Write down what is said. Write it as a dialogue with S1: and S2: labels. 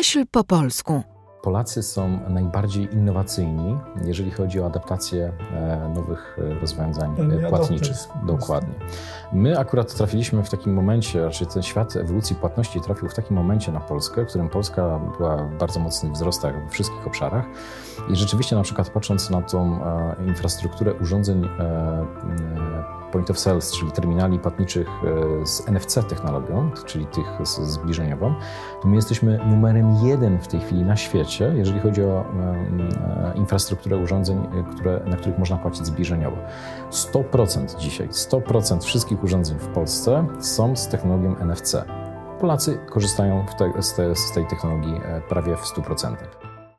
S1: Myśl po polsku.
S2: Polacy są najbardziej innowacyjni, jeżeli chodzi o adaptację e, nowych e, rozwiązań e, płatniczych. Dokładnie. My akurat trafiliśmy w takim momencie, raczej ten świat ewolucji płatności trafił w takim momencie na Polskę, w którym Polska była w bardzo mocnych wzrostach we wszystkich obszarach. I rzeczywiście na przykład patrząc na tą infrastrukturę urządzeń point of sales, czyli terminali płatniczych e, z NFC technologią, czyli tych z zbliżeniową, to my jesteśmy numerem jeden w tej chwili na świecie, jeżeli chodzi o e, infrastrukturę urządzeń, e, które, na których można płacić zbliżeniowo. 100% dzisiaj, 100% wszystkich urządzeń w Polsce są z technologią NFC. Polacy korzystają te, z, te, z tej technologii prawie w 100%.